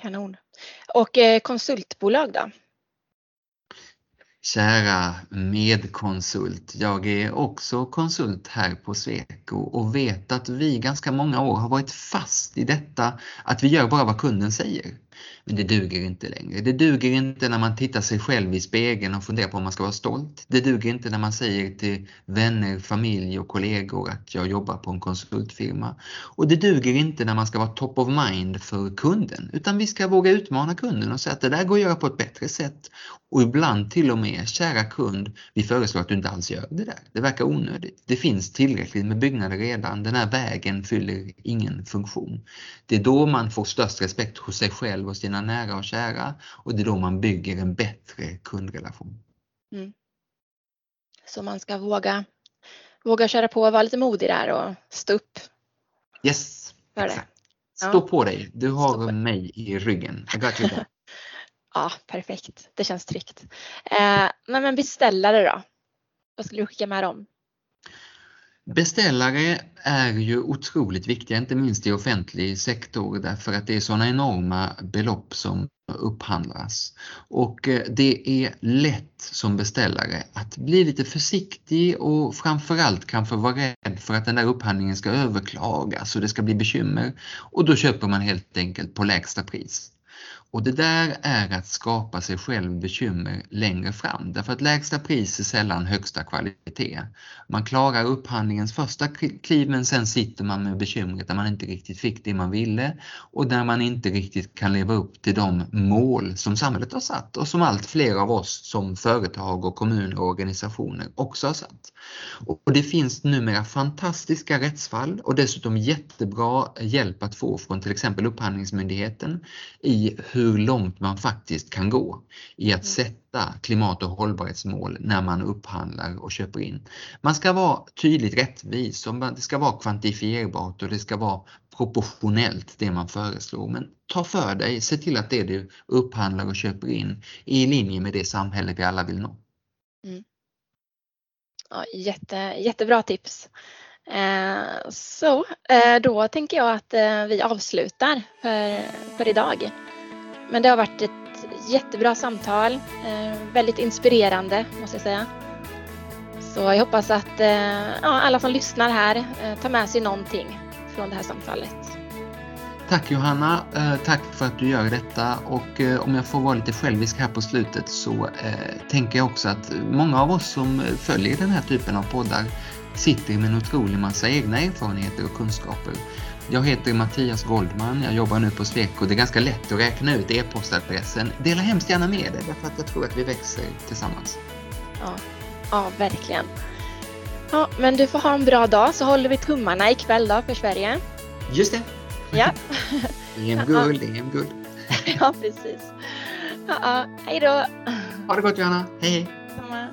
Kanon. Och eh, konsultbolag då? Kära medkonsult, jag är också konsult här på Sweco och vet att vi ganska många år har varit fast i detta att vi gör bara vad kunden säger. Men det duger inte längre. Det duger inte när man tittar sig själv i spegeln och funderar på om man ska vara stolt. Det duger inte när man säger till vänner, familj och kollegor att jag jobbar på en konsultfirma. Och det duger inte när man ska vara top of mind för kunden, utan vi ska våga utmana kunden och säga att det där går att göra på ett bättre sätt. Och ibland till och med, kära kund, vi föreslår att du inte alls gör det där. Det verkar onödigt. Det finns tillräckligt med byggnader redan. Den här vägen fyller ingen funktion. Det är då man får störst respekt hos sig själv och sina nära och kära och det är då man bygger en bättre kundrelation. Mm. Så man ska våga, våga köra på och vara lite modig där och stå upp. Yes, exakt. Stå ja. på dig. Du har mig i ryggen. I got you ja, perfekt. Det känns tryggt. Eh, men beställare då? Vad skulle du skicka med dem? Beställare är ju otroligt viktiga, inte minst i offentlig sektor därför att det är sådana enorma belopp som upphandlas. Och eh, det är lätt som beställare att bli lite försiktig och framförallt kanske vara rädd för att den där upphandlingen ska överklagas och det ska bli bekymmer. Och då köper man helt enkelt på lägsta pris. Och det där är att skapa sig själv bekymmer längre fram därför att lägsta pris är sällan högsta kvalitet. Man klarar upphandlingens första kliv men sen sitter man med bekymret där man inte riktigt fick det man ville och där man inte riktigt kan leva upp till de mål som samhället har satt och som allt fler av oss som företag och kommuner och organisationer också har satt. Och det finns numera fantastiska rättsfall och dessutom jättebra hjälp att få från till exempel Upphandlingsmyndigheten i hur långt man faktiskt kan gå i att mm. sätta klimat och hållbarhetsmål när man upphandlar och köper in. Man ska vara tydligt rättvis, det ska vara kvantifierbart och det ska vara proportionellt det man föreslår. Men ta för dig, se till att det du upphandlar och köper in är i linje med det samhälle vi alla vill nå. Mm. Ja, jätte, jättebra tips. Eh, så eh, då tänker jag att eh, vi avslutar för, för idag. Men det har varit ett jättebra samtal. Eh, väldigt inspirerande måste jag säga. Så jag hoppas att eh, ja, alla som lyssnar här eh, tar med sig någonting från det här samtalet. Tack Johanna, tack för att du gör detta och om jag får vara lite självisk här på slutet så tänker jag också att många av oss som följer den här typen av poddar sitter med en otrolig massa egna erfarenheter och kunskaper. Jag heter Mattias Goldman, jag jobbar nu på Sweco. Det är ganska lätt att räkna ut e-postadressen. Dela hemskt gärna med dig därför att jag tror att vi växer tillsammans. Ja, ja verkligen. Ja, men du får ha en bra dag så håller vi tummarna ikväll då för Sverige. Just det. Ja. EM-guld, EM-guld. ja, precis. Ja, hej då. Ha det gott Johanna. Hej hej. Samma.